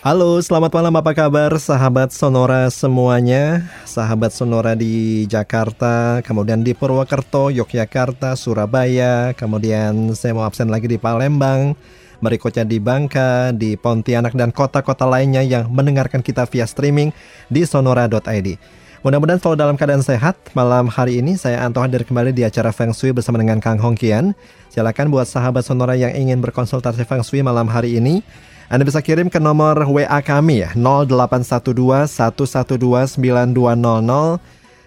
Halo, selamat malam. Apa kabar sahabat Sonora semuanya? Sahabat Sonora di Jakarta, kemudian di Purwokerto, Yogyakarta, Surabaya. Kemudian saya mau absen lagi di Palembang. Berikutnya di Bangka, di Pontianak dan kota-kota lainnya yang mendengarkan kita via streaming di sonora.id Mudah-mudahan selalu dalam keadaan sehat. Malam hari ini saya Anto hadir kembali di acara Feng Shui bersama dengan Kang Hongkian. Silakan buat sahabat Sonora yang ingin berkonsultasi Feng Shui malam hari ini anda bisa kirim ke nomor WA kami ya 0812 112 9200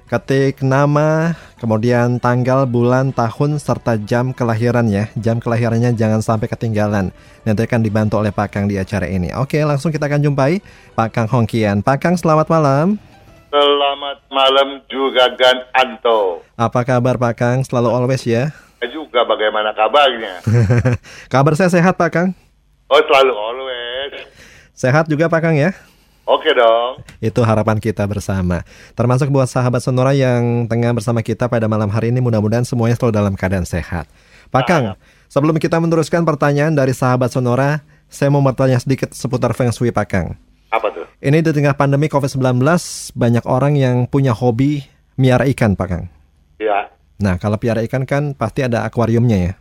ketik nama, kemudian tanggal, bulan, tahun, serta jam kelahiran ya. Jam kelahirannya jangan sampai ketinggalan. Nanti akan dibantu oleh Pak Kang di acara ini. Oke, langsung kita akan jumpai Pak Kang Hongkian. Pak Kang, selamat malam. Selamat malam juga Gan Anto. Apa kabar Pak Kang? Selalu always ya. Juga bagaimana kabarnya? Kabar saya sehat Pak Kang. Oh selalu always. Sehat juga Pak Kang ya? Oke dong. Itu harapan kita bersama. Termasuk buat sahabat Sonora yang tengah bersama kita pada malam hari ini mudah-mudahan semuanya selalu dalam keadaan sehat. Pak Kang, sebelum kita meneruskan pertanyaan dari sahabat Sonora, saya mau bertanya sedikit seputar Feng Shui Pak Kang. Apa tuh? Ini di tengah pandemi COVID-19 banyak orang yang punya hobi miara ikan Pak Kang. Iya. Nah, kalau piara ikan kan pasti ada akuariumnya ya.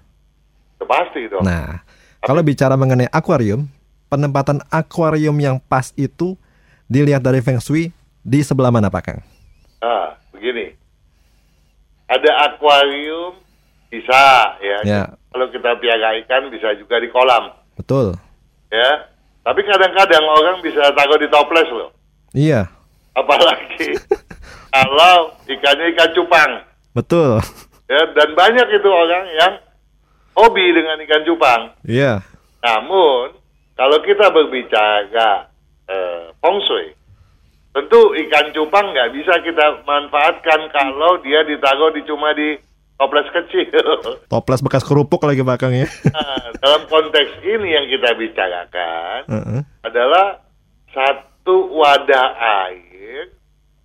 Pasti dong. Nah, kalau bicara mengenai akuarium, penempatan akuarium yang pas itu dilihat dari Feng Shui di sebelah mana Pak Kang? Nah, begini. Ada akuarium bisa ya. Ya. Kalau kita piara ikan bisa juga di kolam Betul. ya. Tapi kadang-kadang orang bisa takut di toples loh. Iya, Apalagi kalau ikannya ikan cupang. betul. Ya, dan banyak itu orang yang hobi dengan ikan cupang. Iya. Namun, kalau kita berbicara eh, feng shui, tentu ikan cupang nggak bisa kita manfaatkan kalau dia ditaruh di cuma di toples kecil. Toples bekas kerupuk lagi Pak Kang ya. nah, dalam konteks ini yang kita bicarakan Heeh. adalah satu wadah air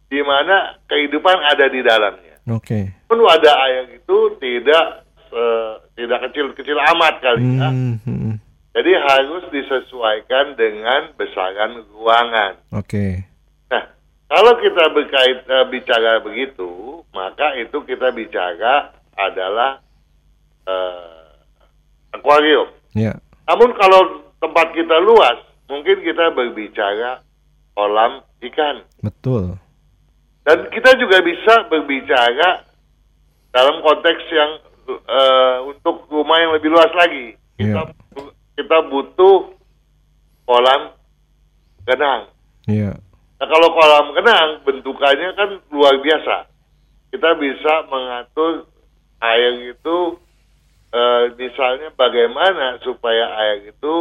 di mana kehidupan ada di dalamnya. Oke. Pun wadah air itu tidak eh, tidak kecil-kecil amat kali ya. Hmm, hmm, Jadi harus disesuaikan dengan besaran ruangan. Oke. Nah, kalau kita berkait eh, bicara begitu, maka itu kita bicara adalah eh, akuarium. Ya. Namun kalau tempat kita luas, mungkin kita berbicara kolam ikan. Betul. Dan kita juga bisa berbicara dalam konteks yang eh, untuk rumah yang lebih luas lagi. Kita Iya. Kita butuh kolam kenang. Iya. Nah kalau kolam kenang bentukannya kan luar biasa. Kita bisa mengatur air itu eh, misalnya bagaimana supaya air itu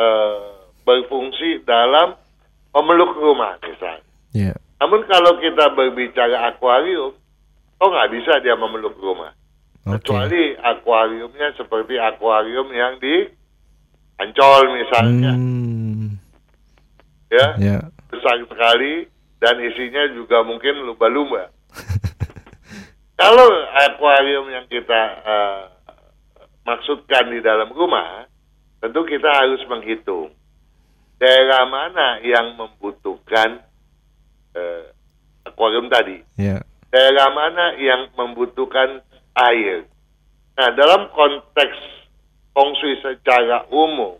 eh, berfungsi dalam memeluk rumah misalnya. Iya. Namun kalau kita berbicara akuarium, oh nggak bisa dia memeluk rumah. Oke. Kecuali akuariumnya seperti akuarium yang di Ancol misalnya, Hmm. ya Ya. besar sekali dan isinya juga mungkin lumba-lumba. Kalau akuarium yang kita eh, maksudkan di dalam rumah, tentu kita harus menghitung daerah mana yang membutuhkan eh, akuarium tadi. Ya. daerah mana yang membutuhkan air. Nah, dalam konteks feng shui secara umum,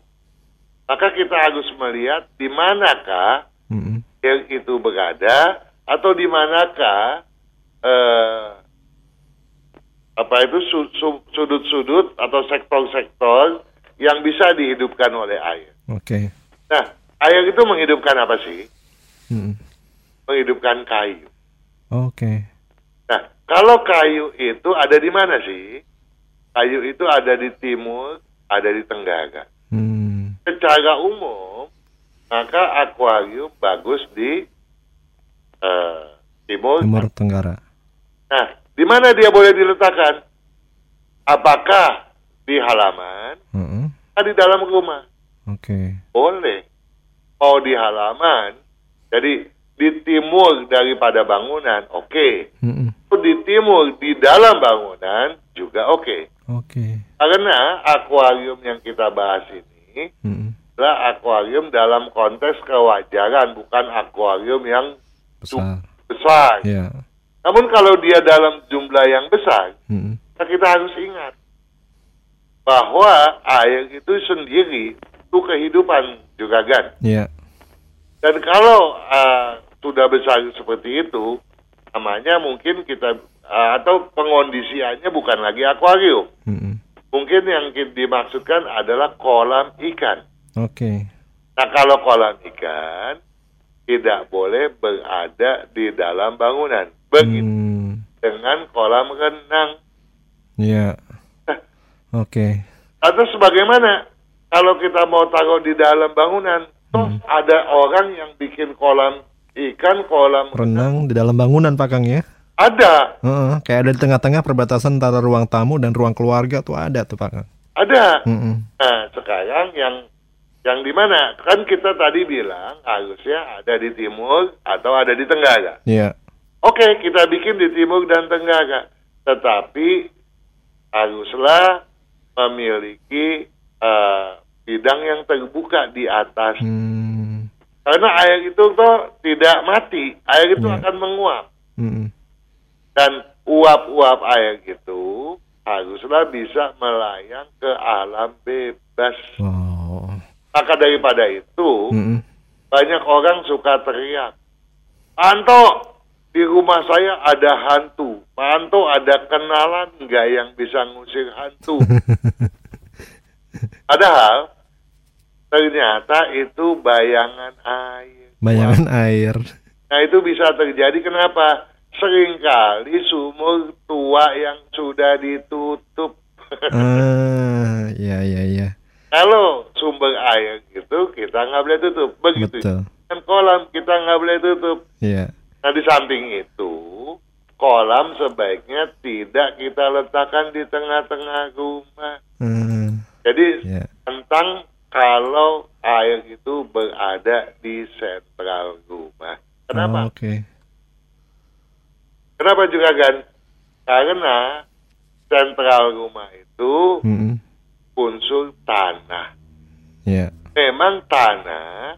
maka kita harus melihat di manakah Mm-mm. air itu berada atau di manakah eh, apa itu su- su- sudut-sudut atau sektor-sektor yang bisa dihidupkan oleh air. Oke. Nah, air itu menghidupkan apa sih? Mm-mm. Menghidupkan kayu. Oke. Nah, kalau kayu itu ada di mana sih? Kayu itu ada di timur, ada di tenggara. Hmm. Secara umum, maka akuarium bagus di eh, timur. Timur Tenggara. Nah, di mana dia boleh diletakkan? Apakah di halaman, Mm-mm. di dalam rumah. Oke. Boleh. Mau di halaman, jadi di timur daripada bangunan, oke. Mm-mm. Di timur di dalam bangunan juga oke. Oke. Karena akuarium yang kita bahas ini Mm-mm. adalah akuarium dalam konteks kewajaran, bukan akuarium yang Besar. besar. Ya. Namun kalau dia dalam jumlah yang besar. Nah, kita harus ingat bahwa air itu sendiri itu kehidupan juga kan. Ya. Dan kalau uh, sudah besar seperti itu, namanya mungkin kita uh, atau pengondisiannya bukan lagi akuarium. Mm-mm. Mungkin yang dimaksudkan adalah kolam ikan. Oke. Nah, kalau kolam ikan tidak boleh berada di dalam bangunan. Begitu Hmm. dengan kolam renang. Ya. Oke. Atau sebagaimana kalau kita mau taruh di dalam bangunan, toh Hmm. ada orang yang bikin kolam ikan, kolam Renang di dalam bangunan Pak Kang ya. Ada, Heeh, kayak ada di tengah-tengah perbatasan antara ruang tamu dan ruang keluarga tuh ada tuh Pak ada. Mm-mm. Nah, sekarang yang yang di mana? Kan kita tadi bilang harusnya ada di timur atau ada di tenggara. Iya. Oke, kita bikin di timur dan tenggara. Tetapi haruslah memiliki eh, bidang yang terbuka di atas. Hmm. Karena air itu toh tidak mati, air itu Iya. akan menguap. Mm-mm. Dan uap-uap air itu haruslah bisa melayang ke alam bebas. Wow. Maka daripada itu, Mm-mm. banyak orang suka teriak, Anto, di rumah saya ada hantu. Pak Anto ada kenalan nggak yang bisa ngusir hantu? Padahal ternyata itu bayangan air. Bayangan air. Nah itu bisa terjadi kenapa? Seringkali sumur tua yang sudah ditutup. Ah, iya iya iya. Kalau sumber air gitu kita nggak boleh tutup. Begitu. Betul. Kan kolam kita nggak boleh tutup. Iya. Nah di samping itu kolam sebaiknya tidak kita letakkan di tengah-tengah rumah. Hmm. Jadi Iya. tentang kalau air itu berada di sentral rumah. Kenapa? Oh, Oke. Kenapa juga kan? Karena sentral rumah itu Mm-mm. unsur tanah. Iya. Memang tanah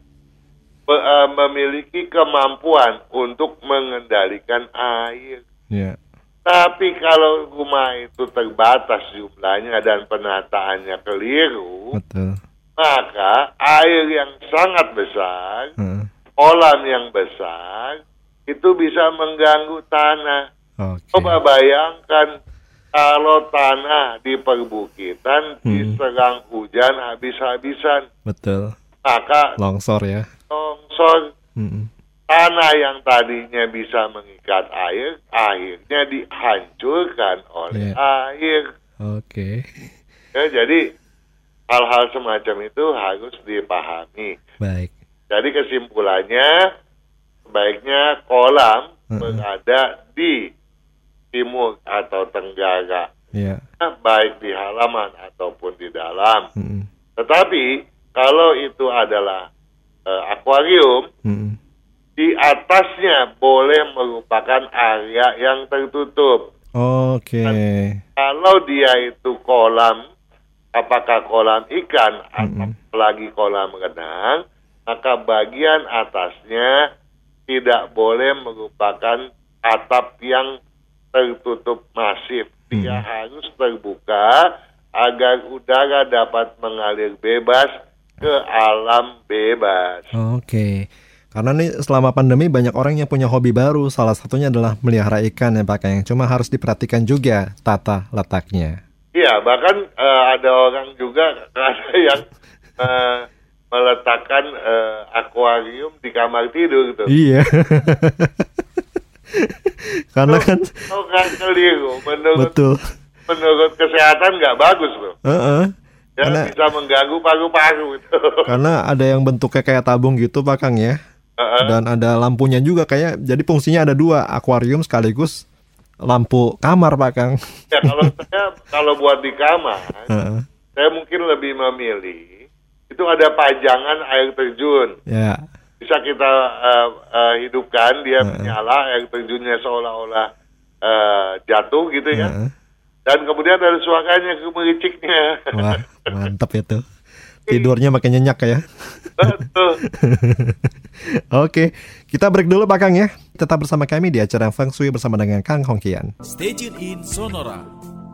eh, memiliki kemampuan untuk mengendalikan air. Iya. Tapi kalau rumah itu terbatas jumlahnya dan penataannya keliru, Betul. maka air yang sangat besar, Heeh. kolam yang besar, itu bisa mengganggu tanah. Oke. Coba bayangkan kalau tanah di perbukitan Hmm. diserang hujan habis-habisan, Betul. maka Longsor ya. longsor Mm-mm. tanah yang tadinya bisa mengikat air, akhirnya dihancurkan oleh Iya. air. Oke. Ya, jadi hal-hal semacam itu harus dipahami. Baik. Jadi kesimpulannya sebaiknya kolam Mm-mm. berada di timur atau tenggara, Iya. baik di halaman ataupun di dalam. Mm-mm. Tetapi kalau itu adalah eh, akuarium, Mm-mm. di atasnya boleh merupakan area yang tertutup. Oke. Kalau dia itu kolam, apakah kolam ikan atau Mm-mm. lagi kolam renang, maka bagian atasnya tidak boleh merupakan atap yang tertutup masif. Dia Mm. harus terbuka agar udara dapat mengalir bebas ke alam bebas. Oke. Karena nih selama pandemi banyak orang yang punya hobi baru. Salah satunya adalah melihara ikan ya Pak Kang. Cuma harus diperhatikan juga tata letaknya. Iya, bahkan eh, ada orang juga ada yang eh, meletakkan eh, akuarium di kamar tidur tuh. Iya. Karena kan Oh kan keliru, menurut betul. menurut kesehatan nggak bagus loh. Heeh. Ya Karena bisa mengganggu paru-paru itu. karena ada yang bentuknya kayak tabung gitu Pak Kang ya. Heeh. Dan ada lampunya juga kayak jadi fungsinya ada dua akuarium sekaligus lampu kamar Pak Kang. Ya kalau saya kalau buat di kamar, Heeh. saya mungkin lebih memilih itu ada pajangan air terjun. ya. Bisa kita eh, eh, hidupkan dia Heeh. menyala air terjunnya seolah-olah eh, jatuh gitu ya. Heeh. Dan kemudian ada suaranya kemericiknya. Wah, mantap itu. Tidurnya makin nyenyak ya. Betul. Oke, kita break dulu Pak Kang ya. Tetap bersama kami di acara Feng Shui bersama dengan Kang Hongkian. Stay tuned in Sonora,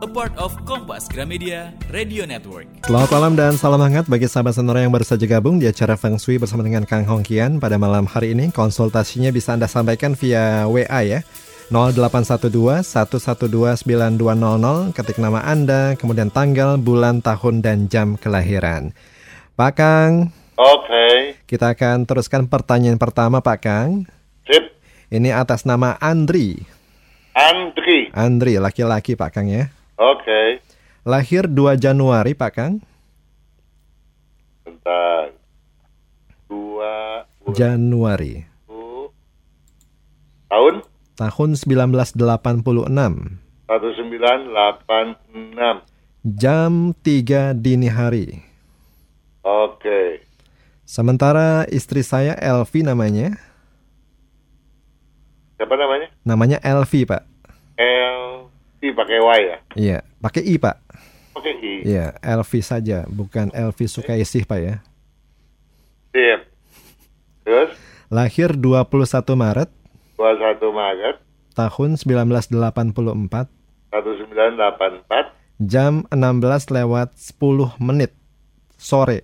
a part of Kompas Gramedia Radio Network. Selamat malam dan salam hangat bagi sahabat sonora yang baru saja gabung di acara Feng Shui bersama dengan Kang Hongkian pada malam hari ini. Konsultasinya bisa Anda sampaikan via WA ya. 0812 112 9200 ketik nama Anda, kemudian tanggal, bulan, tahun, dan jam kelahiran. Pak Kang, Oke. kita akan teruskan pertanyaan pertama Pak Kang. Sip. Ini atas nama Andri. Andri. Andri, laki-laki Pak Kang ya. Oke. Lahir 2 Januari Pak Kang. Bentar. Dua puluh Januari. tahun Tahun 1986. 1986. Jam 3 dini hari. Oke. Sementara istri saya Elvi namanya. Siapa namanya? Namanya Elvi Pak. L I pakai Y ya? Iya, pakai I Pak. Pakai I. Iya, Elvi saja, bukan Elvi Sukaisih Pak ya. Sip. Terus Lahir 21 Maret 21 Maret tahun 1984 1984 jam 16 lewat 10 menit sore.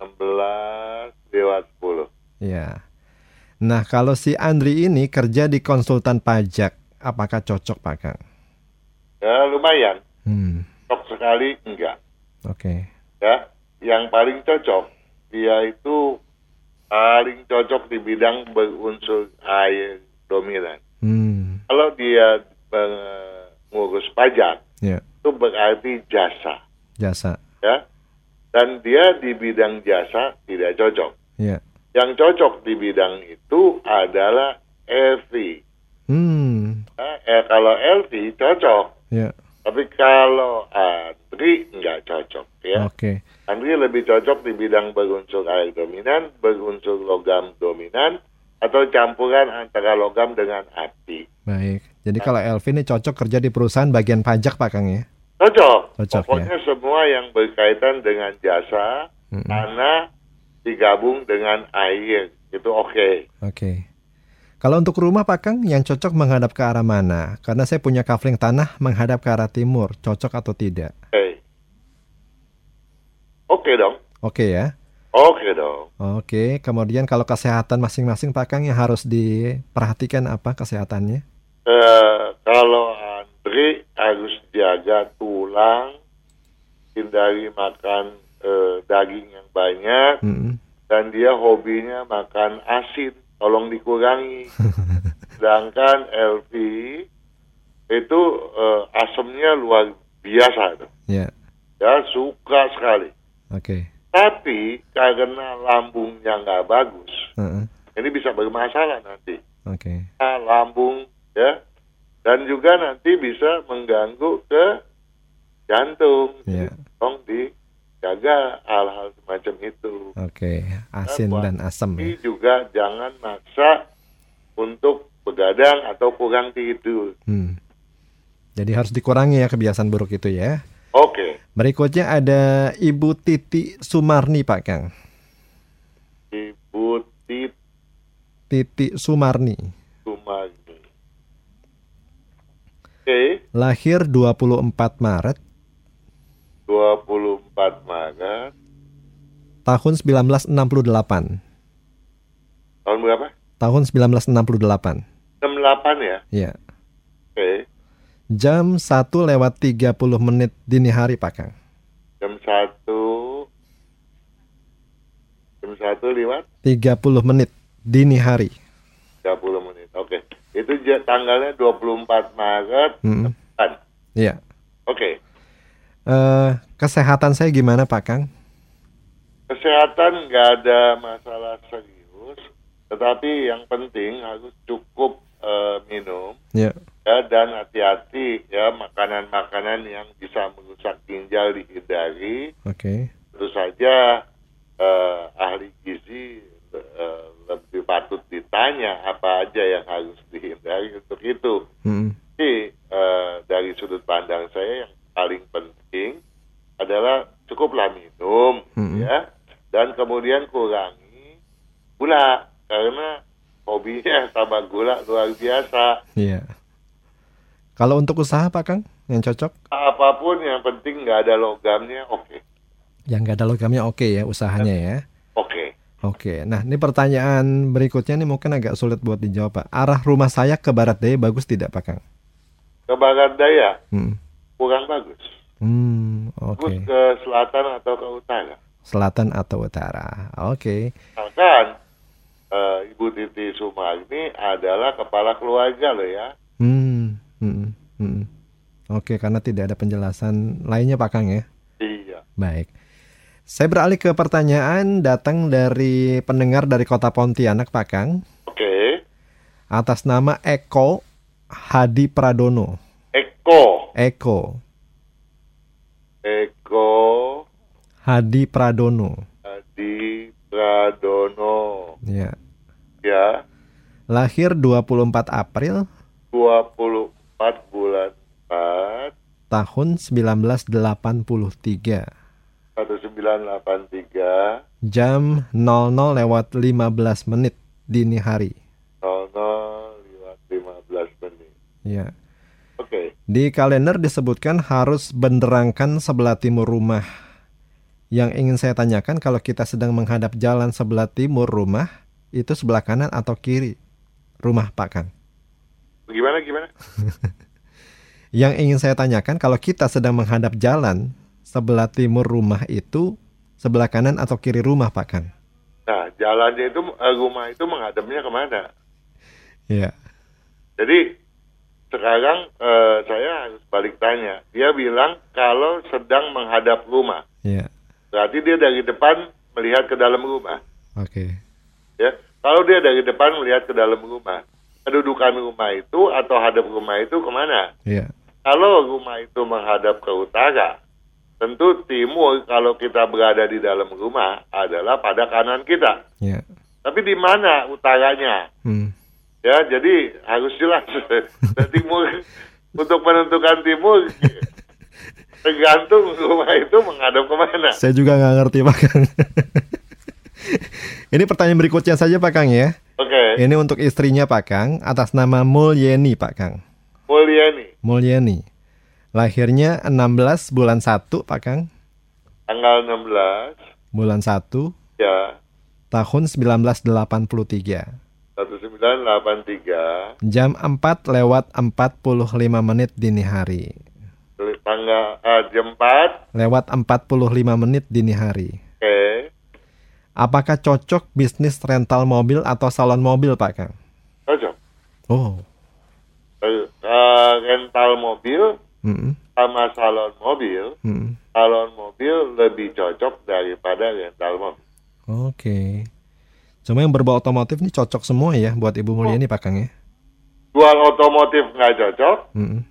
16 lewat 10. Iya. Nah, kalau si Andri ini kerja di konsultan pajak, apakah cocok Pak Kang? Ya lumayan. Hmm, Cocok sekali enggak. oke. Ya, yang paling cocok dia itu paling cocok di bidang berunsur air dominan. Hmm, Kalau dia mengurus pajak ya, itu berarti jasa, jasa. ya. Dan dia di bidang jasa tidak cocok. Ya. Yang cocok di bidang itu adalah LV. Hmm, eh, kalau LV cocok, ya. tapi kalau Andri nggak cocok, ya. Oke. Andri lebih cocok di bidang berunsur air dominan, berunsur logam dominan, atau campuran antara logam dengan api. Baik. Jadi kalau Elvi ini cocok kerja di perusahaan bagian pajak Pak Kang ya? Cocok. Cocok, Pokoknya semua yang berkaitan dengan jasa, Mm-mm. tanah digabung dengan air, itu oke. Oke. Kalau untuk rumah Pak Kang yang cocok menghadap ke arah mana? Karena saya punya kafling tanah menghadap ke arah timur, cocok atau tidak? Oke. Oke dong. Oke ya. Oke dong. Oke, kemudian kalau kesehatan masing-masing Pak Kang yang harus diperhatikan apa kesehatannya? Eh, kalau Andri harus jaga tulang, hindari makan eh, daging yang banyak, Mm-mm. dan dia hobinya makan asin, tolong dikurangi. Sedangkan LV itu eh, asemnya luar biasa, tuh. Ya, ya suka sekali. oke. Tapi karena lambungnya nggak bagus, Heeh, ini bisa bermasalah nanti. Oke. Ah, lambung ya dan juga nanti bisa mengganggu ke jantung Iya. tolong dijaga hal-hal semacam itu Oke, asin dan asam tapi ya. juga jangan maksa untuk begadang atau kurang tidur Hmm. Jadi harus dikurangi ya kebiasaan buruk itu ya. oke Berikutnya ada Ibu Titi Sumarni Pak Kang. ibu Titi Titi Sumarni. Sumagi oke Lahir 24 Maret 24 Maret tahun 1968. tahun berapa Tahun 1968. 68 ya Ya. oke Jam 1 lewat 30 menit dini hari Pak Kang. jam satu jam satu lewat 30 menit dini hari. 30 menit. Oke. Itu ja- tanggalnya 24 Maret Mm-mm. depan. Ya. Oke. Eh, kesehatan saya gimana Pak Kang? Kesehatan nggak ada masalah serius, tetapi yang penting harus cukup eh, minum Ya. ya dan hati-hati ya makanan-makanan yang bisa merusak ginjal dihindari. Oke. Tentu saja eh, ahli gizi eh, lebih patut ditanya apa aja yang harus dihindari untuk itu. Mm-mm. Jadi eh, dari sudut pandang saya yang paling penting adalah cukuplah minum Mm-mm. ya dan kemudian kurangi gula karena hobinya sama gula luar biasa. Iya. Kalau untuk usaha Pak Kang yang cocok? Apa pun yang penting nggak ada logamnya oke. Yang nggak ada logamnya oke ya usahanya ya. Oke. Oke, nah ini pertanyaan berikutnya nih mungkin agak sulit buat dijawab Pak. Arah rumah saya ke barat daya bagus tidak Pak Kang? Ke barat daya Hmm, kurang bagus. Hmm, Bagus oke. ke selatan atau ke utara. Selatan atau utara? Oke. Misalkan eh, Ibu Titi Sumarni adalah kepala keluarga loh ya. Hmm, hmm, hmm. Oke, karena tidak ada penjelasan lainnya Pak Kang ya. Iya. Baik. Saya beralih ke pertanyaan datang dari pendengar dari kota Pontianak Pak Kang Oke. atas nama Eko Hadi Pradono. Eko. Eko Eko Hadi Pradono. Adi Pradono. Ya. Ya. Lahir 24 April 24 bulan 4 tahun 1983. 1983 Jam 00 lewat 15 menit dini hari. 00 lewat 15 menit. Ya. Oke. Di kalender disebutkan harus benderangkan sebelah timur rumah. Yang ingin saya tanyakan kalau kita sedang menghadap jalan sebelah timur rumah, itu sebelah kanan atau kiri rumah Pak Kang? Gimana gimana? Yang ingin saya tanyakan kalau kita sedang menghadap jalan sebelah timur rumah itu sebelah kanan atau kiri rumah Pak Kang? Nah, jalannya itu eh, rumah itu menghadapnya ke mana? Ya. Jadi sekarang eh, saya harus balik tanya. Dia bilang kalau sedang menghadap rumah, Ya. Berarti dia dari depan melihat ke dalam rumah. Oke. Ya, kalau dia dari depan melihat ke dalam rumah, kedudukan rumah itu atau hadap rumah itu ke mana? Ya. Kalau rumah itu menghadap ke utara, tentu timur kalau kita berada di dalam rumah adalah pada kanan kita. Ya. Tapi di mana utaranya? Hmm. Ya, jadi harus jelas. Dan timur untuk menentukan timur tergantung rumah itu menghadap ke mana. Saya juga nggak ngerti Pak Kang. Ini pertanyaan berikutnya saja Pak Kang ya. Oke, Ini untuk istrinya Pak Kang atas nama Mulyeni Pak Kang. Mulyani, Mulyeni. Lahirnya 16 bulan 1 Pak Kang. tanggal 16, Bulan 1 ya, tahun 1983. 1983, Jam 4 lewat 45 menit dini hari. Tanggal eh, jam 4, Lewat 45 menit dini hari. oke, Apakah cocok bisnis rental mobil atau salon mobil Pak Kang? cocok. Oh. Eh, eh, rental mobil Mm-mm. sama salon mobil, Mm-mm. salon mobil lebih cocok daripada rental mobil. Oke. Cuma yang berbau otomotif nih cocok semua ya buat Ibu Mulyani Pak Kang ya. Jual otomotif nggak cocok, Mm-mm.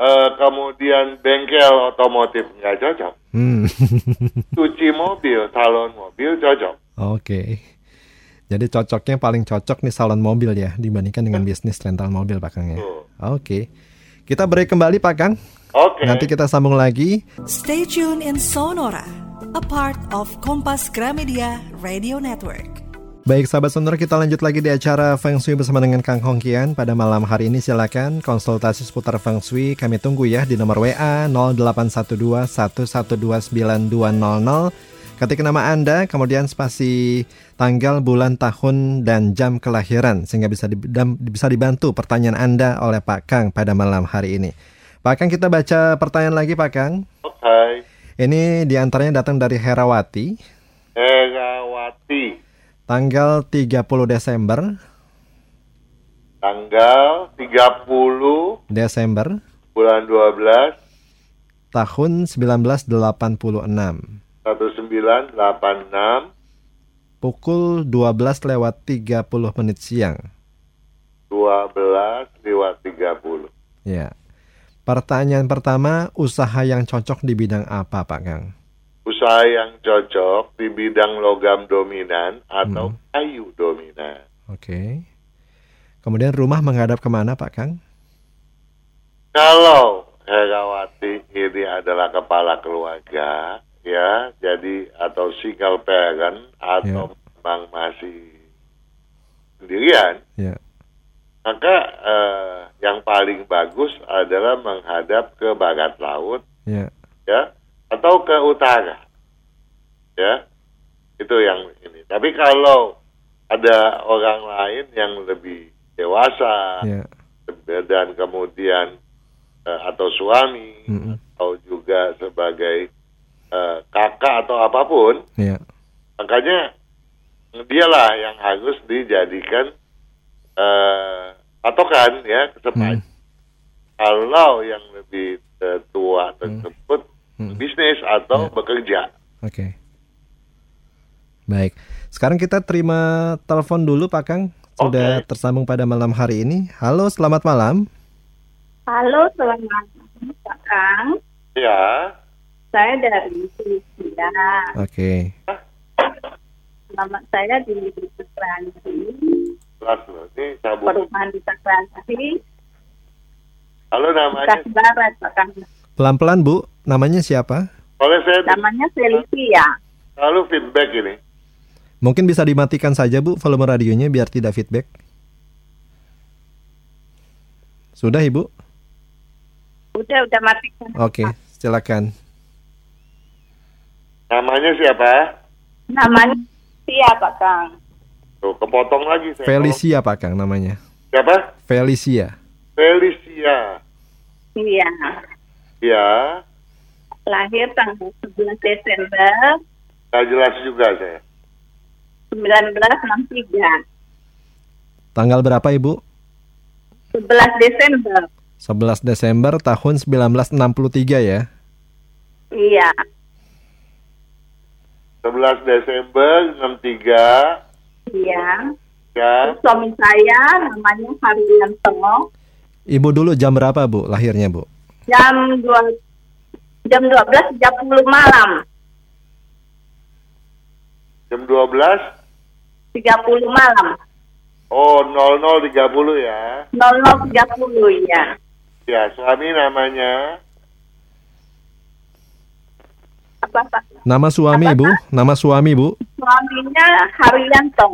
Eh, kemudian bengkel otomotif nggak cocok. Hmm. Cuci mobil, salon mobil cocok. Oke. Jadi cocoknya paling cocok nih salon mobil ya dibandingkan dengan bisnis rental mobil Pak Kang ya. Oke. Kita break kembali Pak Kang. Oke. Nanti kita sambung lagi. Stay tuned in Sonora, a part of Kompas Gramedia Radio Network. Baik sahabat sonora kita lanjut lagi di acara Feng Shui bersama dengan Kang Hongkian Pada malam hari ini silakan konsultasi seputar Feng Shui. Kami tunggu ya di nomor WA 0812-1129200 Ketik nama Anda, kemudian spasi tanggal, bulan, tahun, dan jam kelahiran Sehingga bisa, bisa dibantu pertanyaan Anda oleh Pak Kang pada malam hari ini. Pak Kang kita baca pertanyaan lagi Pak Kang. Oke. Ini di antaranya datang dari Herawati. Herawati. Tanggal 30 Desember Tanggal 30 Desember bulan 12 tahun 1986 1986 pukul 12 lewat 30 menit siang. 12 lewat 30. Ya. Pertanyaan pertama, usaha yang cocok di bidang apa, Pak Kang? Usaha yang cocok di bidang logam dominan atau kayu dominan. Oke. Kemudian rumah menghadap ke mana, Pak Kang? Kalau Herawati ini adalah kepala keluarga, ya, jadi atau single parent atau memang masih sendirian, Ya. maka eh, yang paling bagus adalah menghadap ke barat laut, Ya. ya, atau ke utara, ya, itu yang ini. Tapi kalau ada orang lain yang lebih dewasa Ya. dan kemudian eh, atau suami Mm-mm. atau juga sebagai eh, kakak atau apa pun, Ya. makanya dialah yang harus dijadikan eh, patokan ya Hmm. sepanjang kalau yang lebih tua tersebut Hmm. Bisnis atau Ya. bekerja. Oke. Baik. Sekarang kita terima telepon dulu, Pak Kang. Sudah Oke. tersambung pada malam hari ini. Halo, selamat malam. Halo, selamat malam Pak Kang. Ya, Saya dari Sulawesi. Oke. Selamat saya di Kranji, jelas loh. Ini sabuk. perumahan di Halo namanya, Bekasi Barat Pak Kang. Pelan-pelan, Bu. Namanya siapa? oleh saya Namanya Felicia. selalu feedback ini. Mungkin bisa dimatikan saja, Bu, volume radionya biar tidak feedback. Sudah, Ibu? Udah, udah matikan. Oke, silakan. Namanya siapa? Namanya Felicia Pak Kang. Tuh, kepotong lagi saya. Felicia, Pak Kang namanya. Siapa? Felicia. Felicia. Iya. Ya, Lahir tanggal 11 Desember nggak jelas juga saya. 1963. Tanggal berapa, Ibu? 11 Desember. 11 Desember tahun 1963 ya. Iya. 11 Desember 63 Iya. ya Suami saya namanya Haryanto. Ibu dulu jam berapa, Bu, lahirnya, Bu? Jam 2 jam 12.30 malam. jam 12 30 malam. oh 0030 ya 00.30 ya. ya suami namanya Apa Pak? Nama suami, Bu? Nama suami, Bu? Suaminya Haryanto.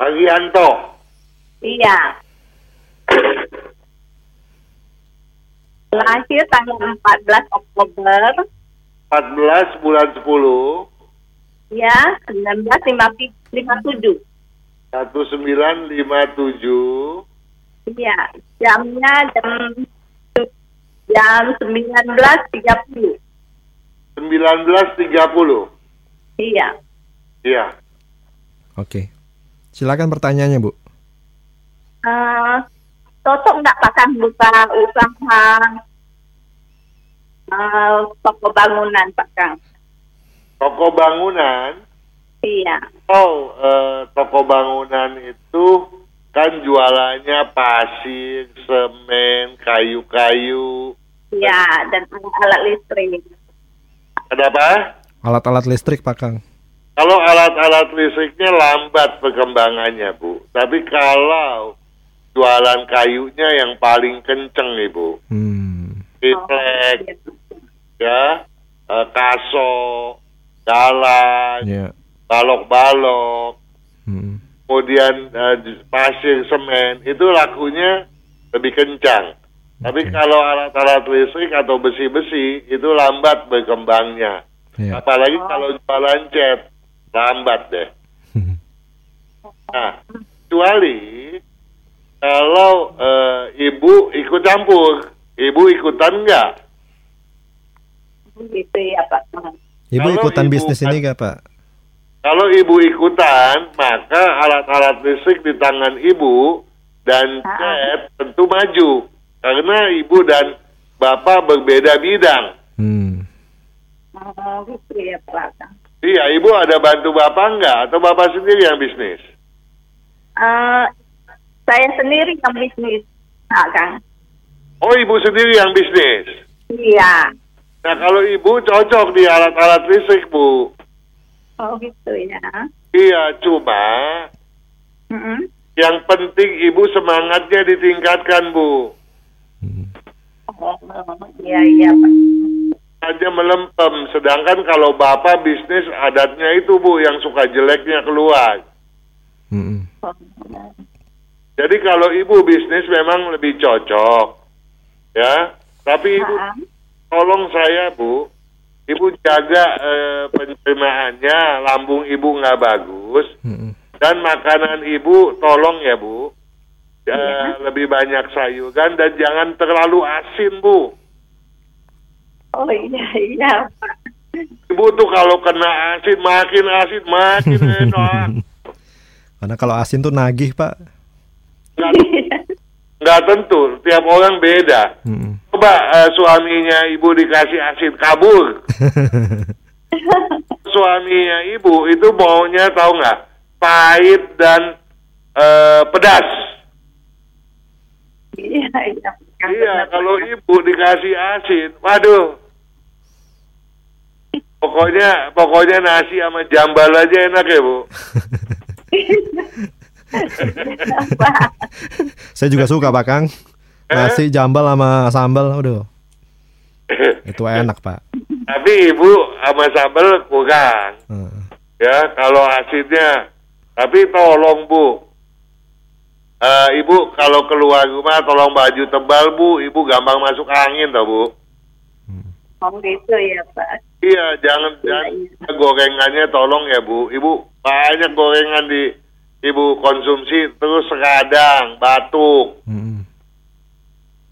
Arianto Iya. Lahir tanggal 14 Oktober 14 bulan 10 ya 1957. 1957 Iya, jamnya jam jam 19.30. 1930 Iya. iya Oke. Silakan pertanyaannya, Bu. Eh, cocok nggak Pak Kang buka usaha eh, toko bangunan Pak Kang? toko bangunan Iya. oh eh, toko bangunan itu kan jualannya pasir semen kayu-kayu Iya, dan alat listrik. kenapa Alat-alat listrik, Pak Kang. Kalau alat-alat listriknya lambat perkembangannya, Bu. Tapi kalau jualan kayunya yang paling kenceng, Ibu. Hmm. Pitlek, ya, eh, kaso, galan, Ya. balok-balok, Hmm. kemudian di- pasir semen, itu lakunya lebih kencang. Tapi Oke. kalau alat-alat listrik atau besi-besi, itu lambat berkembangnya. Ya. Apalagi kalau jualan cat, lambat deh. Nah, kecuali kalau eh, ibu ikut campur, ibu ikutan enggak? Gitu ya Pak. Ibu Kalau ikutan ibu bisnis kan- ini gak, Pak? Kalau ibu ikutan, maka alat-alat listrik di tangan ibu dan Ah. cat tentu maju. Karena ibu dan bapak berbeda bidang. Hmm. Oh, gitu ya Pak. Iya, ibu ada bantu bapak enggak? Atau bapak sendiri yang bisnis? Eh, saya sendiri yang bisnis. usaha, Kang. Oh, ibu sendiri yang bisnis. Iya. Nah, kalau ibu cocok di alat-alat listrik, Bu. Oh gitu ya. Iya, cuma Mm-mm. yang penting ibu semangatnya ditingkatkan, Bu. Oh, iya iya Pak. Aja melempem. Sedangkan kalau bapak bisnis adatnya itu, Bu, yang suka jeleknya keluar. Mm-mm. Oh, Jadi kalau ibu bisnis memang lebih cocok, ya. Tapi ibu tolong saya bu, ibu jaga eh, penerimaannya, lambung ibu nggak bagus, dan makanan ibu tolong ya bu, Eh, Iya. lebih banyak sayuran dan jangan terlalu asin bu. Oh iya iya. Ibu tuh kalau kena asin makin asin makin enak. Karena kalau asin tuh nagih, Pak. Nggak, nggak tentu, tiap orang beda. Mm-mm. Coba eh, suaminya ibu dikasih asin kabur. Suaminya ibu itu maunya tahu nggak pahit dan eh, pedas. Iya iya. Iya, kalau ibu dikasih asin, waduh. Pokoknya pokoknya nasi sama jambal aja enak ya bu. Saya juga suka, Pak Kang. Nasi jambal sama sambal, aduh. Itu enak, Pak. Tapi ibu sama sambal kurang. Heeh. Ya, kalau asinnya. Tapi tolong bu, Eh, ibu kalau keluar rumah tolong baju tebal bu, ibu gampang masuk angin tau bu. Oh gitu ya Pak. Iya, jangan Iya, jangan gorengannya tolong ya bu. Ibu banyak gorengan di ibu konsumsi terus sekadang, batuk. Mm-mm.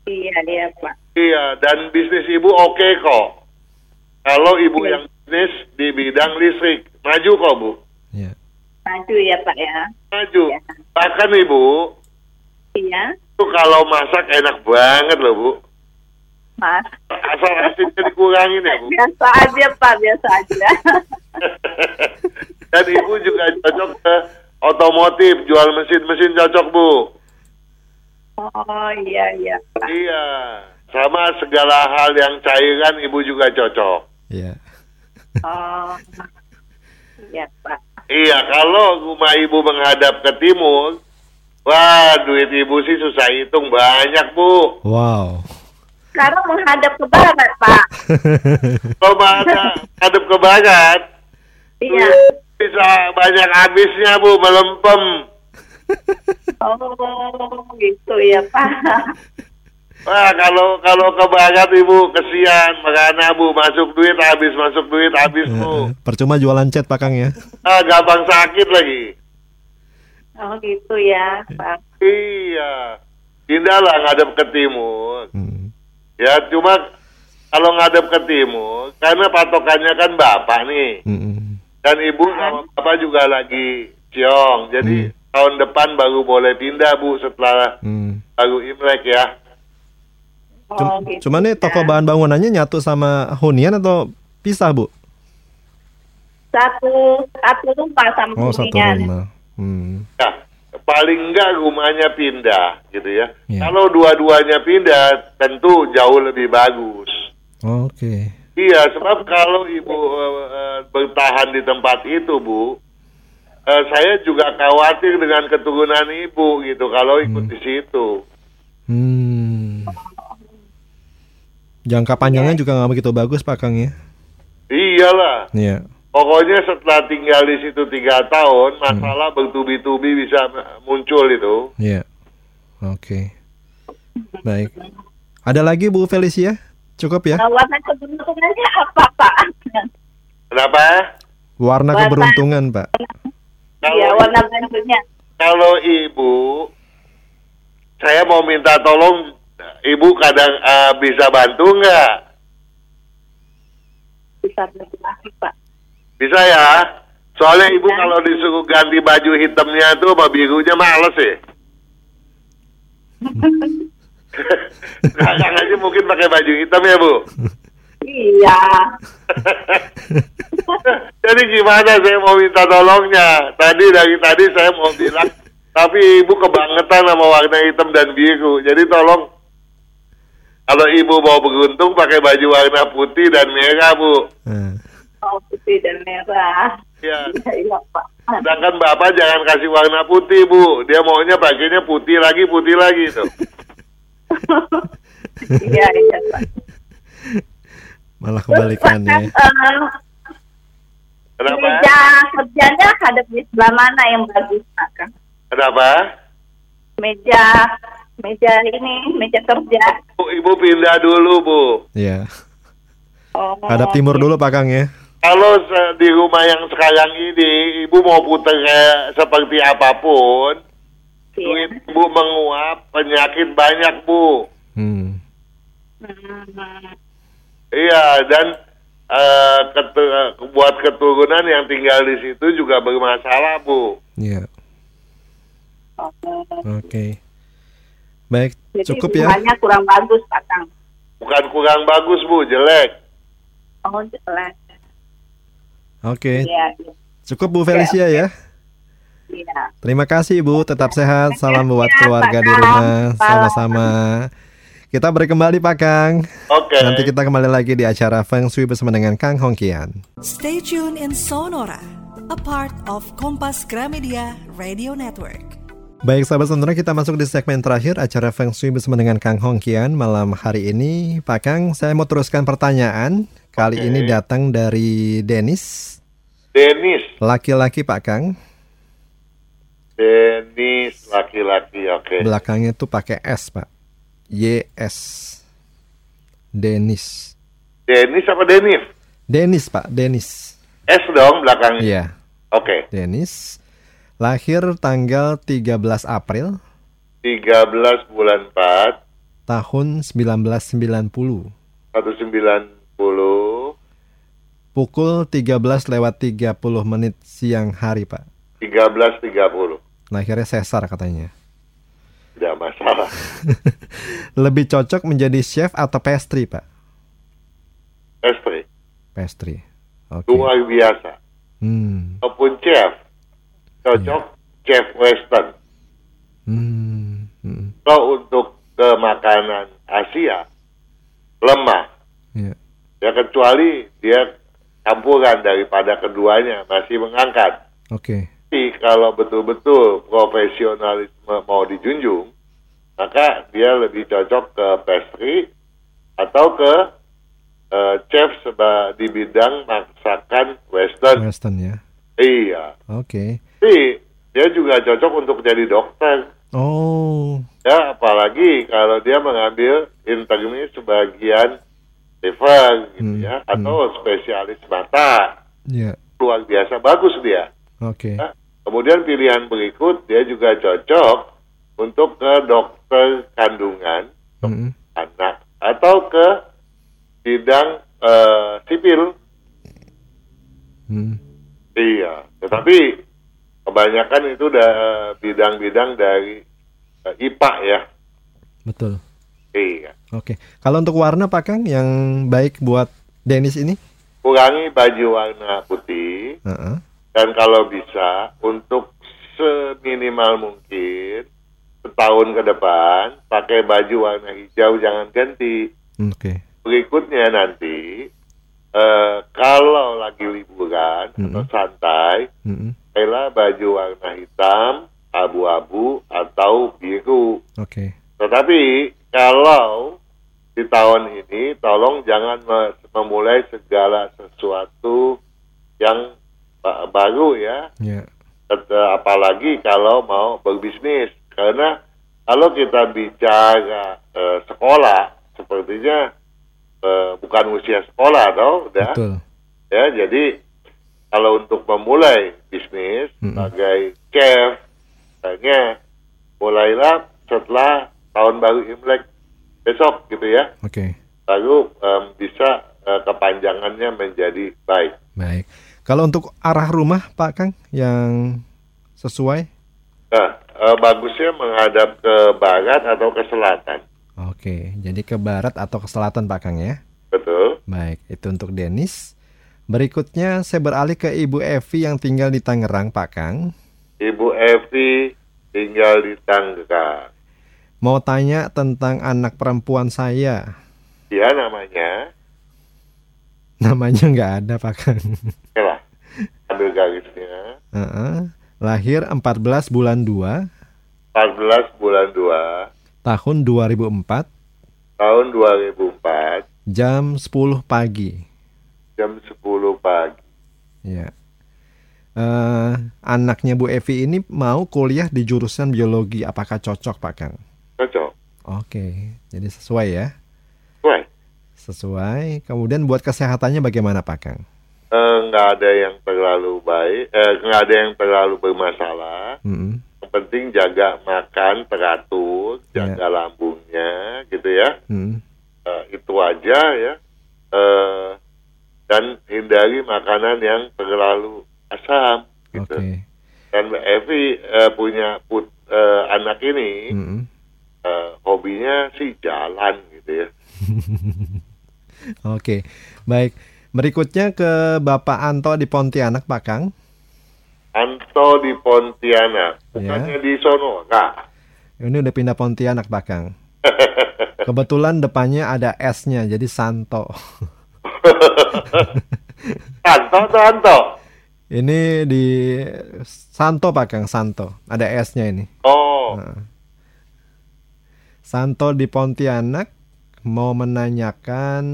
Iya iya Pak. Iya, dan bisnis ibu oke kok. Kalau ibu Iya. yang bisnis di bidang listrik, maju kok bu. Iya. Maju ya Pak ya. Maju. Iya. Bahkan ibu, Iya. itu kalau masak enak banget loh bu. Mas. Asal asinnya dikurangin ya bu. Biasa aja Pak, biasa aja. Dan ibu juga cocok ke otomotif, jual mesin-mesin cocok bu. oh iya iya Pak. Iya, sama segala hal yang cairan ibu juga cocok. Iya. Oh. Iya Pak. Iya, kalau rumah ibu menghadap ke timur, wah duit ibu sih susah hitung banyak bu. Wow. Sekarang menghadap ke barat Pak. Kalau menghadap menghadap ke barat, Iya. Bisa banyak habisnya bu, melempem. Oh gitu ya Pak. Wah kalau kalau ke barat ibu kesian, makanya bu masuk duit habis, masuk duit habis bu. Heeh. Percuma jualan cat, Pak Kang ya. Ah, gampang sakit lagi. Oh gitu ya Pak. Iya, pindahlah ngadep ke timur. Hmm. Ya cuma kalau ngadep ke timur, karena patokannya kan bapak nih, Mm-mm. Dan ibu sama bapak juga lagi ciong. Jadi tahun depan baru boleh pindah bu setelah Hmm. baru imlek ya. Oh, gitu Cuma nih toko ya. bahan bangunannya nyatu sama hunian atau pisah, Bu? satu satu rumah sama Oh, satu hunian. rumah. Hmm. Nah, paling enggak rumahnya pindah gitu ya. Iya. Kalau dua-duanya pindah, tentu jauh lebih bagus. Oke. Iya, sebab kalau ibu eh, bertahan di tempat itu, bu, eh, saya juga khawatir dengan keturunan ibu gitu kalau ikut di situ. Hmm. Jangka panjangnya juga nggak begitu bagus, Pak Kang ya. Iyalah, Iya. pokoknya setelah tinggal di situ tiga tahun, masalah bertubi-tubi bisa muncul itu. Iya. Oke. Baik. Ada lagi Bu Felicia? Cukup ya? Nah, warna keberuntungannya apa Pak? Kenapa? Warna Warna. keberuntungan, Pak. Iya warna bajunya. Kalau ibu, saya mau minta tolong, ibu kadang eh, bisa bantu nggak? Bisa berarti Pak. Bisa ya? Soalnya ibu kalau disuruh ganti baju hitamnya tuh sama birunya males ya. Sekarang aja mungkin pakai baju hitam ya bu. Iya. Jadi gimana saya mau minta tolongnya? Tadi dari tadi saya mau bilang Tapi ibu kebangetan sama warna hitam dan biru. Jadi tolong kalau ibu mau beruntung pakai baju warna putih dan merah, Bu. Eh, Oh, putih dan merah. Ya. Iya, iya, Pak. Sedangkan Bapak jangan kasih warna putih, Bu. Dia maunya pakainya putih lagi, putih lagi tuh. Iya, iya, malah kebalikannya. Eh, Kenapa? meja kerjanya hadap di sebelah mana yang bagus, Pak? Kang? Kenapa? Meja, meja ini, meja kerja. Bu, ibu pindah dulu, Bu. Iya. Oh, Hadap timur dulu Pak Kang ya. Kalau di rumah yang sekarang ini, ibu mau putar seperti apa pun, Iya. duit ibu menguap, penyakit banyak, Bu. Hmm. Hmm. Iya, dan eh, ketu- buat keturunan yang tinggal di situ juga bermasalah, Bu. Iya. Oh. Oke. Baik, Jadi cukup ya. hubungannya kurang bagus, Pak Kang. Bukan kurang bagus, Bu, jelek. Oh, jelas. Oke. Iya, iya. Cukup Bu Felicia ya. Iya. Terima kasih Ibu, tetap sehat. Salam buat Ya, keluarga di rumah. Sama-sama. Kita break kembali Pak Kang. Oke. Nanti kita kembali lagi di acara Feng Shui bersama dengan Kang Hongkian. Stay tuned in Sonora, a part of Kompas Gramedia Radio Network. Baik sahabat sonora kita masuk di segmen terakhir acara Feng Shui bersama dengan Kang Hongkian malam hari ini. Pak Kang, saya mau teruskan pertanyaan. Kali Oke. ini datang dari Denis, Denis. laki-laki Pak Kang. Denis, laki-laki, oke. Belakangnya tuh pakai S Pak. YS. Denis. Denis apa Denis? Denis Pak, Denis. S dong belakangnya. Iya, Oke. Denis. Lahir tanggal 13 April 13 bulan 4, tahun 1990. 190, Pukul 13 lewat 30 menit siang hari Pak. 13.30. Lahirnya sesar katanya. Tidak masalah. Lebih cocok menjadi chef atau pastry Pak? Estri, Pastry. Oke. luar biasa. Hmm. Ataupun chef, cocok chef western. Hmm. Hmm. Kalau untuk ke makanan Asia, lemah. Ya. Ya kecuali dia campuran daripada keduanya, masih mengangkat. Oke. Tapi kalau betul-betul profesionalisme mau dijunjung, maka dia lebih cocok ke pastry atau ke eh, chef seba di bidang masakan western. Western ya. Iya. Oke. Tapi dia juga cocok untuk jadi dokter. Oh. Ya, apalagi kalau dia mengambil internis sebagian liver gitu Hmm, ya atau spesialis mata. Ya. Luar biasa bagus dia. Oke. Ya. Kemudian pilihan berikut dia juga cocok untuk ke dokter kandungan Mm-mm. anak atau ke bidang eh, sipil. Hmm. Iya, tetapi kebanyakan itu udah bidang-bidang dari eh, IPA ya. Betul. Iya. Oke. Kalau untuk warna Pak Kang yang baik buat Denis ini? Kurangi baju warna putih Heeh. Dan kalau bisa untuk seminimal mungkin setahun ke depan pakai baju warna hijau jangan ganti. Oke. Berikutnya nanti eh, kalau lagi liburan atau Mm-mm. santai, Mm-mm. pakailah baju warna hitam, abu-abu atau biru. Oke. Tetapi kalau di tahun ini tolong jangan me- memulai segala sesuatu yang baru ya. Ya. Tet- apalagi kalau mau berbisnis karena kalau kita bicara eh, sekolah sepertinya eh, bukan usia sekolah tau udah Betul. ya jadi kalau untuk memulai bisnis Mm-mm. sebagai chef misalnya mulailah setelah tahun baru Imlek besok gitu ya Oke. baru em, bisa eh, kepanjangannya menjadi baik Baik. Kalau untuk arah rumah Pak Kang yang sesuai? nah eh, bagusnya menghadap ke barat atau ke selatan Oke. Jadi ke barat atau ke selatan Pak Kang ya? betul Baik. Itu untuk Denis. Berikutnya saya beralih ke Ibu Evi yang tinggal di Tangerang Pak Kang. Ibu Evi tinggal di Tangerang. Mau tanya tentang anak perempuan saya. Ya namanya, Namanya nggak ada Pak Kang. Ambil garisnya. Heeh. Lahir 14 bulan 2 14 bulan 2 tahun 2004 tahun 2004 jam 10 pagi. jam 10 pagi. Ya. Eh, anaknya Bu Evi ini mau kuliah di jurusan biologi. Apakah cocok Pak Kang? Cocok. Oke, jadi sesuai ya. Wah, Sesuai. Kemudian buat kesehatannya bagaimana Pak Kang? Eh, nggak ada yang terlalu baik, eh, nggak ada yang terlalu bermasalah. Yang penting jaga makan teratur, Ya. jaga lambungnya, gitu ya. Mm. Eh, itu aja ya. Eh, dan hindari makanan yang terlalu asam. Gitu. Oke. Dan Mbak Evi eh, punya put, eh, anak ini, Mm-mm. eh, hobinya sih jalan gitu ya. Oke. Baik. Berikutnya ke Bapak Anto di Pontianak Pak Kang. Anto di Pontianak, Ya. bukannya di sono, enggak. Ini udah pindah Pontianak Pak Kang. Kebetulan depannya ada S-nya jadi Santo. Anto atau Anto? Ini di Santo Pak Kang, Santo. Ada S-nya ini. Oh, Santo di Pontianak mau menanyakan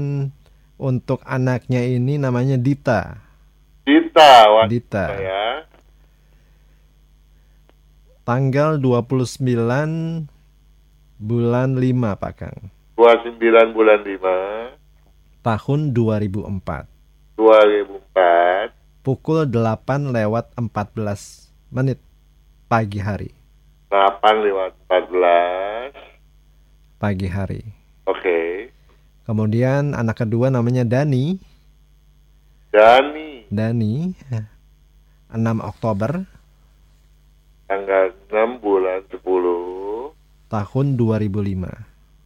untuk anaknya ini namanya Dita. Dita, wanita Dita. ya. Tanggal 29 bulan 5 Pak Kang. 29 bulan 5, Tahun 2004. 2004, Pukul 8 lewat 14 menit pagi hari. 8 lewat 14. Pagi hari. Oke. Kemudian anak kedua namanya Dani. Dani, Dani 6 Oktober tanggal 6 bulan 10, tahun 2005.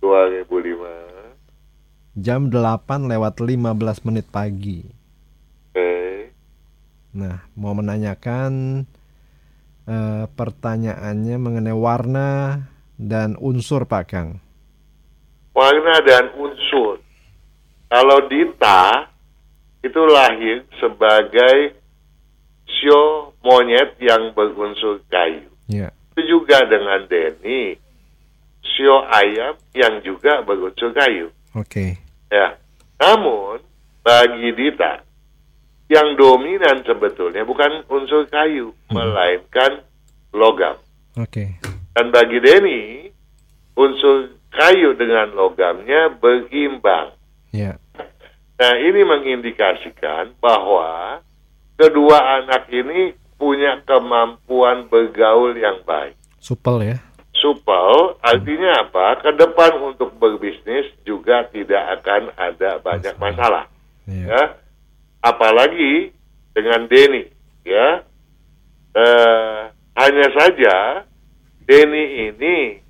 2005. Jam 8 lewat 15 menit pagi. Oke. Nah, mau menanyakan eh, pertanyaannya mengenai warna dan unsur Pak Kang. Warna dan unsur. Kalau Dita itu lahir sebagai sio monyet yang berunsur kayu. Ya, Itu juga dengan Denny, sio ayam yang juga berunsur kayu. oke. Ya. Namun bagi Dita yang dominan sebetulnya bukan unsur kayu, melainkan logam. Oke. Dan bagi Denny, unsur kayu dengan logamnya berimbang. Ya, Nah, ini mengindikasikan bahwa kedua anak ini punya kemampuan bergaul yang baik. supel ya. Supel artinya apa? Ke depan untuk berbisnis juga tidak akan ada banyak masalah. Ya. Ya, apalagi dengan Denny, ya. Eh, hanya saja Denny ini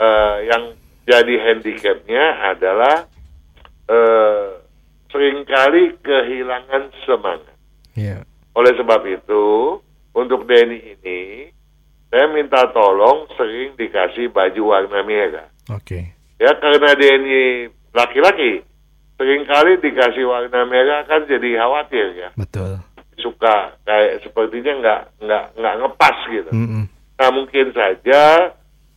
eh, yang jadi handicapnya adalah eh, sering kali kehilangan semangat. Ya. Oleh sebab itu, untuk Denny ini, saya minta tolong sering dikasih baju warna merah. Oke. Ya, karena Denny laki-laki, sering kali dikasih warna merah kan jadi khawatir ya. Betul. Suka kayak sepertinya nggak nggak nggak ngepas gitu. Mm-mm. Nah, mungkin saja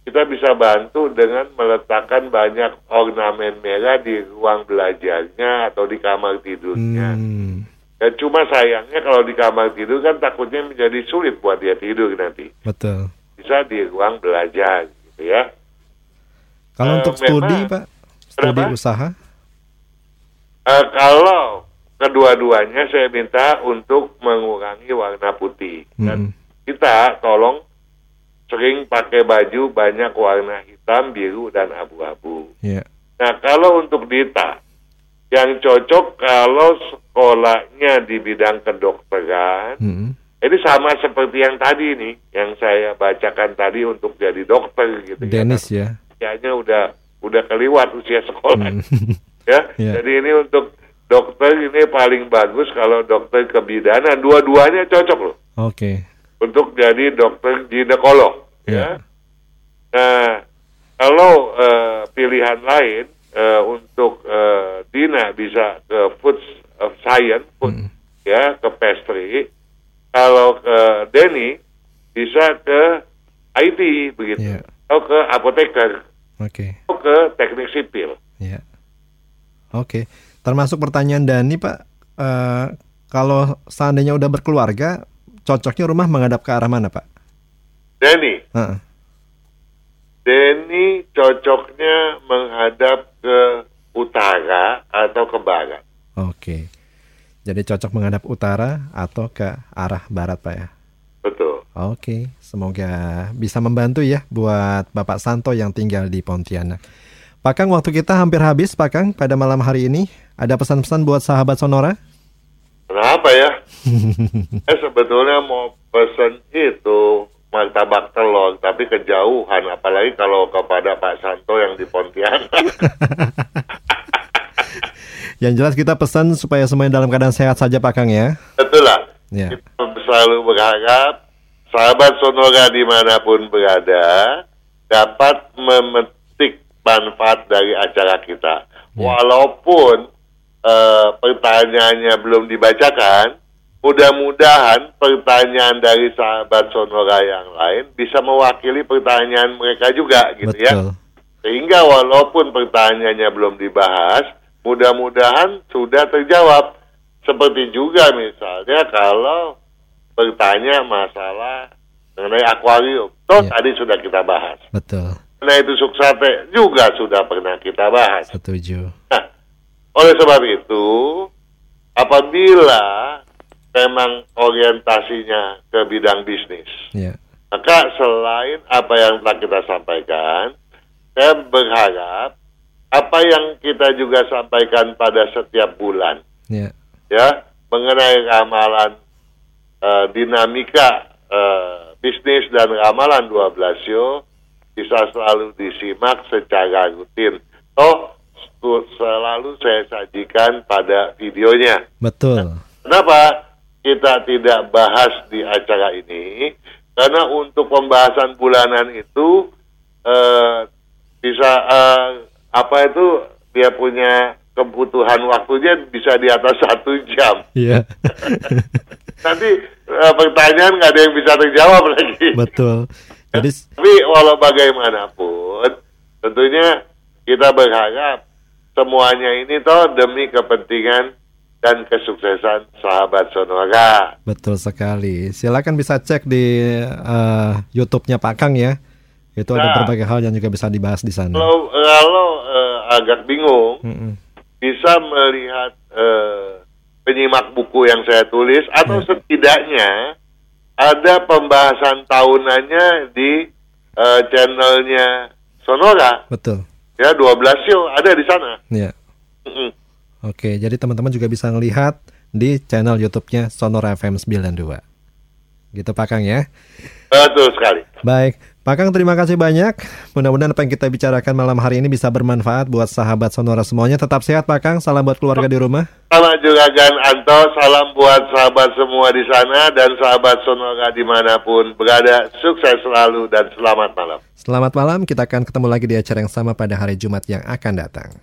kita bisa bantu dengan meletakkan banyak ornamen merah di ruang belajarnya atau di kamar tidurnya. Hmm, Ya, cuma sayangnya kalau di kamar tidur kan takutnya menjadi sulit buat dia tidur nanti. betul. Bisa di ruang belajar gitu ya. Kalau Eh, untuk studi memang- Pak, studi Kenapa? usaha, Eh, kalau kedua-duanya saya minta untuk mengurangi warna putih. Dan Mm-mm. kita tolong sering pakai baju banyak warna hitam, biru, dan abu-abu. ya. Nah, kalau untuk Dita, yang cocok kalau sekolahnya di bidang kedokteran, Mm-mm. ini sama seperti yang tadi nih, yang saya bacakan tadi untuk jadi dokter gitu Dennis ya. ya. Usianya udah udah keliwat usia sekolah. Mm. ya. Iya. Jadi ini untuk dokter ini paling bagus kalau dokter kebidanan dua-duanya cocok loh Oke. Untuk jadi dokter ginekolog. ya. Nah, kalau eh, pilihan lain eh, untuk eh, Dina bisa ke food of science, food, Hmm. ya, ke pastry. Kalau ke Denny bisa ke IT begitu, Iya. atau ke apoteker, Oke. atau ke teknik sipil. Ya. Oke. Termasuk pertanyaan Dani Pak, eh, kalau seandainya udah berkeluarga, cocoknya rumah menghadap ke arah mana Pak? Denny, Heeh. Denny cocoknya menghadap ke utara atau ke barat. Oke. Jadi cocok menghadap utara atau ke arah barat Pak ya? Betul. Oke, semoga bisa membantu ya buat Bapak Santo yang tinggal di Pontianak. Pak Kang, waktu kita hampir habis Pak Kang pada malam hari ini. Ada pesan-pesan buat sahabat Sonora? Kenapa ya? eh sebetulnya mau pesen itu martabak telur, tapi kejauhan, apalagi kalau kepada Pak Santo yang di Pontianak. Yang jelas kita pesan supaya semuanya dalam keadaan sehat saja Pak Kang ya. Betul lah. Ya. Kita selalu berharap sahabat Sonora di mana pun berada dapat memetik manfaat dari acara kita. Walaupun eh, pertanyaannya belum dibacakan, mudah-mudahan pertanyaan dari sahabat Sonora yang lain bisa mewakili pertanyaan mereka juga gitu ya. Betul. Sehingga walaupun pertanyaannya belum dibahas, mudah-mudahan sudah terjawab. Seperti juga misalnya kalau bertanya masalah mengenai akuarium. Toh Iya. tadi sudah kita bahas. Betul. Mengenai tusuk sate juga sudah pernah kita bahas. Setuju. Nah, oleh sebab itu, apabila memang orientasinya ke bidang bisnis, Ya. maka selain apa yang telah kita sampaikan, saya berharap apa yang kita juga sampaikan pada setiap bulan, Ya. ya, mengenai ramalan eh, dinamika eh, bisnis dan ramalan 12 show bisa selalu disimak secara rutin. Oh, selalu saya sajikan pada videonya. Betul. Kenapa kita tidak bahas di acara ini? Karena untuk pembahasan bulanan itu eh, bisa eh, apa itu dia punya kebutuhan waktunya bisa di atas satu jam. Iya. Nanti eh, pertanyaan nggak ada yang bisa terjawab lagi. Betul. Jadi Tapi walau bagaimanapun, tentunya kita berharap semuanya ini toh demi kepentingan dan kesuksesan sahabat Sonora. betul sekali. Silakan bisa cek di eh, YouTube-nya Pak Kang ya. Itu ada Nah. berbagai hal yang juga bisa dibahas di sana. Kalau kalau eh, agak bingung, Mm-mm. bisa melihat eh, penyimak buku yang saya tulis atau Ya. setidaknya ada pembahasan tahunannya di eh, channelnya Sonora. Betul. Ya 12 show ada di sana. Ya. Mm-mm. Oke, jadi teman-teman juga bisa melihat di channel YouTube-nya Sonora FM 92. Gitu Pak Kang ya. Betul sekali. Baik, Pak Kang terima kasih banyak. Mudah-mudahan apa yang kita bicarakan malam hari ini bisa bermanfaat buat sahabat Sonora semuanya. Tetap sehat Pak Kang, salam buat keluarga di rumah. Sama juga Gan Anto, salam buat sahabat semua di sana dan sahabat Sonora di mana pun berada. Sukses selalu dan selamat malam. Selamat malam, kita akan ketemu lagi di acara yang sama pada hari Jumat yang akan datang.